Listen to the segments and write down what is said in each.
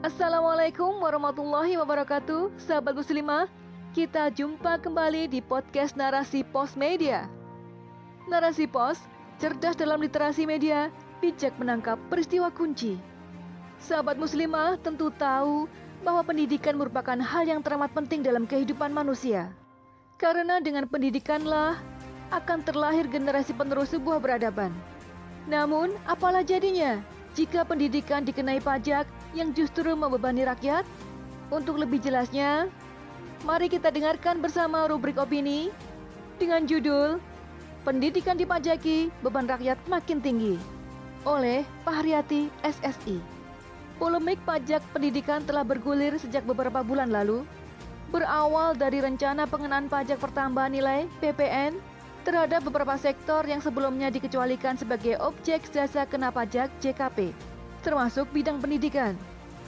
Assalamualaikum warahmatullahi wabarakatuh Sahabat muslimah. Kita jumpa kembali di podcast Narasi Pos Media. Narasi Pos, cerdas dalam literasi media Bijak menangkap peristiwa kunci. Sahabat muslimah tentu tahu bahwa pendidikan merupakan hal yang teramat penting dalam kehidupan manusia. Karena dengan pendidikanlah akan terlahir generasi penerus sebuah peradaban. Namun, apalah jadinya jika pendidikan dikenai pajak yang justru membebani rakyat? Untuk lebih jelasnya, mari kita dengarkan bersama rubrik opini dengan judul Pendidikan dipajaki, beban rakyat makin tinggi oleh Pak Haryati SSI. Polemik pajak pendidikan telah bergulir sejak beberapa bulan lalu, berawal dari rencana pengenaan pajak pertambahan nilai PPN terhadap beberapa sektor yang sebelumnya dikecualikan sebagai objek jasa kena pajak JKP, termasuk bidang pendidikan.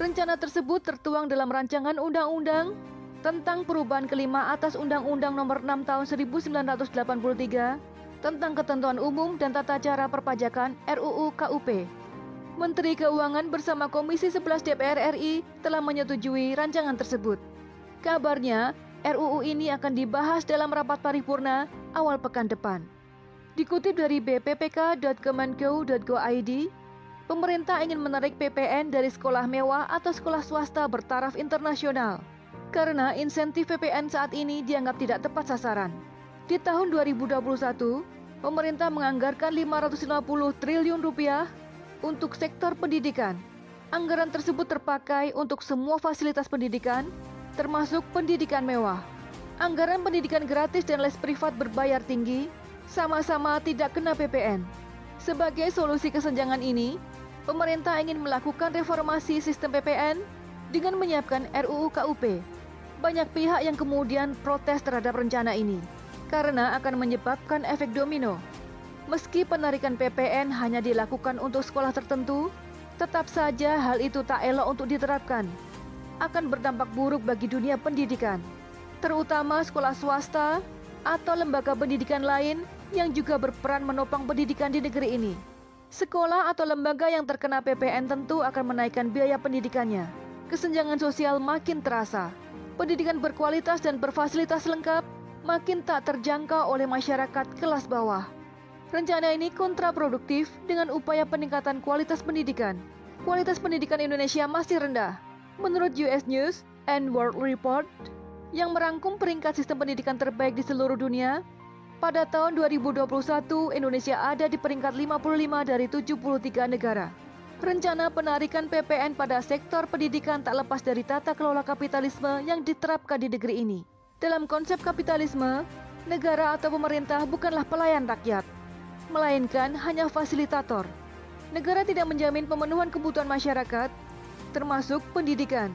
Rencana tersebut tertuang dalam rancangan undang-undang tentang perubahan kelima atas Undang-Undang Nomor 6 Tahun 1983 tentang ketentuan umum dan tata cara perpajakan RUU KUP. Menteri Keuangan bersama Komisi 11 DPR RI telah menyetujui rancangan tersebut. Kabarnya, RUU ini akan dibahas dalam rapat paripurna awal pekan depan. Dikutip dari bppk.kemenko.go.id, pemerintah ingin menarik PPN dari sekolah mewah atau sekolah swasta bertaraf internasional karena insentif PPN saat ini dianggap tidak tepat sasaran. Di tahun 2021, pemerintah menganggarkan 550 triliun rupiah untuk sektor pendidikan. Anggaran tersebut terpakai untuk semua fasilitas pendidikan, termasuk pendidikan mewah. Anggaran pendidikan gratis dan les privat berbayar tinggi sama-sama tidak kena PPN. Sebagai solusi kesenjangan ini, pemerintah ingin melakukan reformasi sistem PPN dengan menyiapkan RUU KUP. Banyak pihak yang kemudian protes terhadap rencana ini karena akan menyebabkan efek domino. Meski penarikan PPN hanya dilakukan untuk sekolah tertentu, tetap saja hal itu tak elok untuk diterapkan. Akan berdampak buruk bagi dunia pendidikan, terutama sekolah swasta atau lembaga pendidikan lain yang juga berperan menopang pendidikan di negeri ini. Sekolah atau lembaga yang terkena PPN tentu akan menaikkan biaya pendidikannya. Kesenjangan sosial makin terasa. Pendidikan berkualitas dan berfasilitas lengkap makin tak terjangkau oleh masyarakat kelas bawah. Rencana ini kontraproduktif dengan upaya peningkatan kualitas pendidikan. Kualitas pendidikan Indonesia masih rendah. Menurut US News and World Report, yang merangkum peringkat sistem pendidikan terbaik di seluruh dunia, pada tahun 2021 Indonesia ada di peringkat 55 dari 73 negara. Rencana penarikan PPN pada sektor pendidikan tak lepas dari tata kelola kapitalisme yang diterapkan di negeri ini. Dalam konsep kapitalisme, negara atau pemerintah bukanlah pelayan rakyat, melainkan hanya fasilitator. Negara tidak menjamin pemenuhan kebutuhan masyarakat, termasuk pendidikan.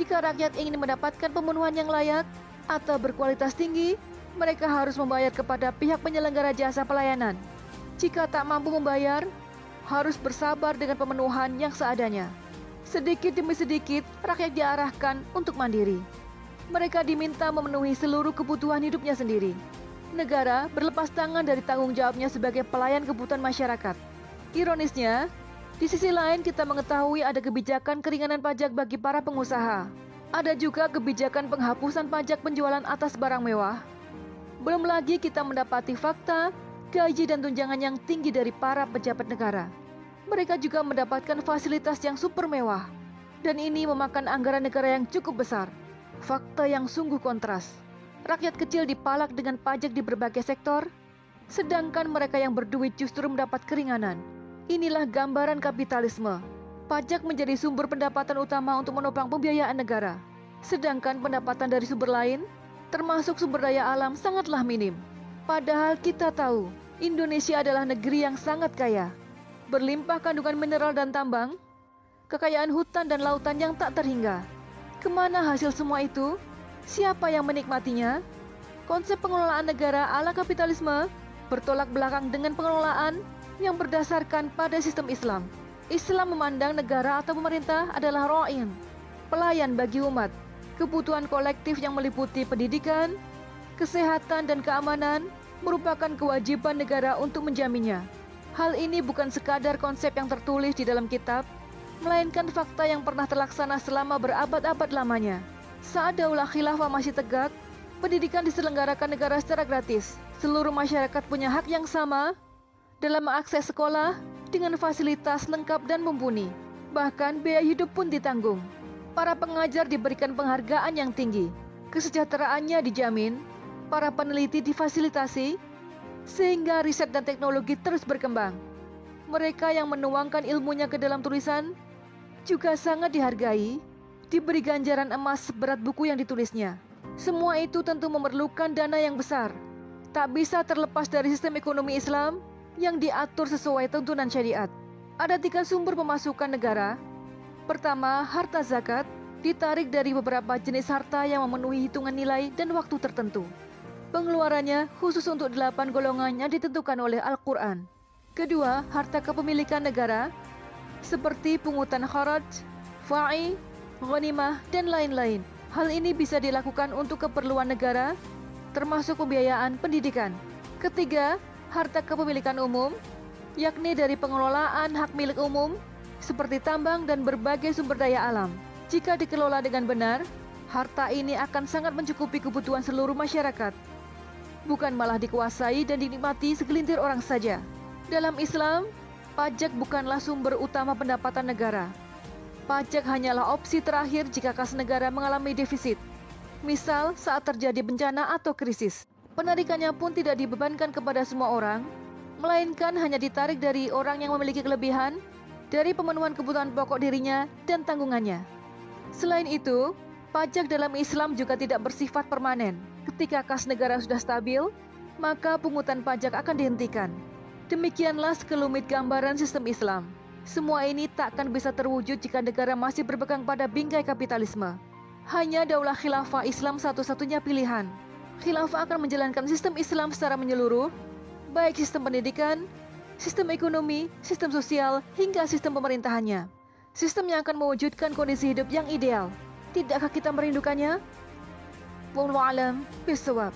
Jika rakyat ingin mendapatkan pemenuhan yang layak atau berkualitas tinggi, mereka harus membayar kepada pihak penyelenggara jasa pelayanan. Jika tak mampu membayar, harus bersabar dengan pemenuhan yang seadanya. Sedikit demi sedikit, rakyat diarahkan untuk mandiri. Mereka diminta memenuhi seluruh kebutuhan hidupnya sendiri. Negara berlepas tangan dari tanggung jawabnya sebagai pelayan kebutuhan masyarakat. Ironisnya, di sisi lain, kita mengetahui ada kebijakan keringanan pajak bagi para pengusaha. Ada juga kebijakan penghapusan pajak penjualan atas barang mewah. Belum lagi kita mendapati fakta gaji dan tunjangan yang tinggi dari para pejabat negara. Mereka juga mendapatkan fasilitas yang super mewah. Dan ini memakan anggaran negara yang cukup besar. Fakta yang sungguh kontras. Rakyat kecil dipalak dengan pajak di berbagai sektor, sedangkan mereka yang berduit justru mendapat keringanan. Inilah gambaran kapitalisme. Pajak menjadi sumber pendapatan utama untuk menopang pembiayaan negara. Sedangkan pendapatan dari sumber lain, termasuk sumber daya alam, sangatlah minim. Padahal kita tahu, Indonesia adalah negeri yang sangat kaya. Berlimpah kandungan mineral dan tambang, kekayaan hutan dan lautan yang tak terhingga. Ke mana hasil semua itu? Siapa yang menikmatinya? Konsep pengelolaan negara ala kapitalisme bertolak belakang dengan pengelolaan yang berdasarkan pada sistem Islam. Islam memandang negara atau pemerintah adalah ro'in, pelayan bagi umat. Kebutuhan kolektif yang meliputi pendidikan, kesehatan, dan keamanan merupakan kewajiban negara untuk menjaminnya. Hal ini bukan sekadar konsep yang tertulis di dalam kitab, melainkan fakta yang pernah terlaksana selama berabad-abad lamanya. Saat Daulah Khilafah masih tegak, pendidikan diselenggarakan negara secara gratis. Seluruh masyarakat punya hak yang sama dalam mengakses sekolah dengan fasilitas lengkap dan mumpuni. Bahkan biaya hidup pun ditanggung. Para pengajar diberikan penghargaan yang tinggi. Kesejahteraannya dijamin, para peneliti difasilitasi, sehingga riset dan teknologi terus berkembang. Mereka yang menuangkan ilmunya ke dalam tulisan juga sangat dihargai diberi ganjaran emas seberat buku yang ditulisnya. Semua itu tentu memerlukan dana yang besar. Tak bisa terlepas dari sistem ekonomi Islam yang diatur sesuai tuntunan syariat. Ada tiga sumber pemasukan negara. Pertama, harta zakat ditarik dari beberapa jenis harta yang memenuhi hitungan nilai dan waktu tertentu. Pengeluarannya khusus untuk delapan golongan ditentukan oleh Al-Quran. Kedua, harta kepemilikan negara seperti pungutan kharaj, fa'i, ghanimah, dan lain-lain. Hal ini bisa dilakukan untuk keperluan negara, termasuk pembiayaan pendidikan. Ketiga, harta kepemilikan umum, yakni dari pengelolaan hak milik umum, seperti tambang dan berbagai sumber daya alam. Jika dikelola dengan benar, harta ini akan sangat mencukupi kebutuhan seluruh masyarakat. Bukan malah dikuasai dan dinikmati segelintir orang saja. Dalam Islam, pajak bukanlah sumber utama pendapatan negara, Pajak hanyalah opsi terakhir jika kas negara mengalami defisit. Misal saat terjadi bencana atau krisis. Penarikannya pun tidak dibebankan kepada semua orang, melainkan hanya ditarik dari orang yang memiliki kelebihan dari pemenuhan kebutuhan pokok dirinya dan tanggungannya. Selain itu, pajak dalam Islam juga tidak bersifat permanen. Ketika kas negara sudah stabil, maka pungutan pajak akan dihentikan. Demikianlah sekelumit gambaran sistem Islam. Semua ini tak akan bisa terwujud jika negara masih berpegang pada bingkai kapitalisme. Hanya daulah khilafah Islam satu-satunya pilihan. Khilafah akan menjalankan sistem Islam secara menyeluruh, baik sistem pendidikan, sistem ekonomi, sistem sosial, hingga sistem pemerintahannya. Sistem yang akan mewujudkan kondisi hidup yang ideal. Tidakkah kita merindukannya? Wallahu alam bisawab.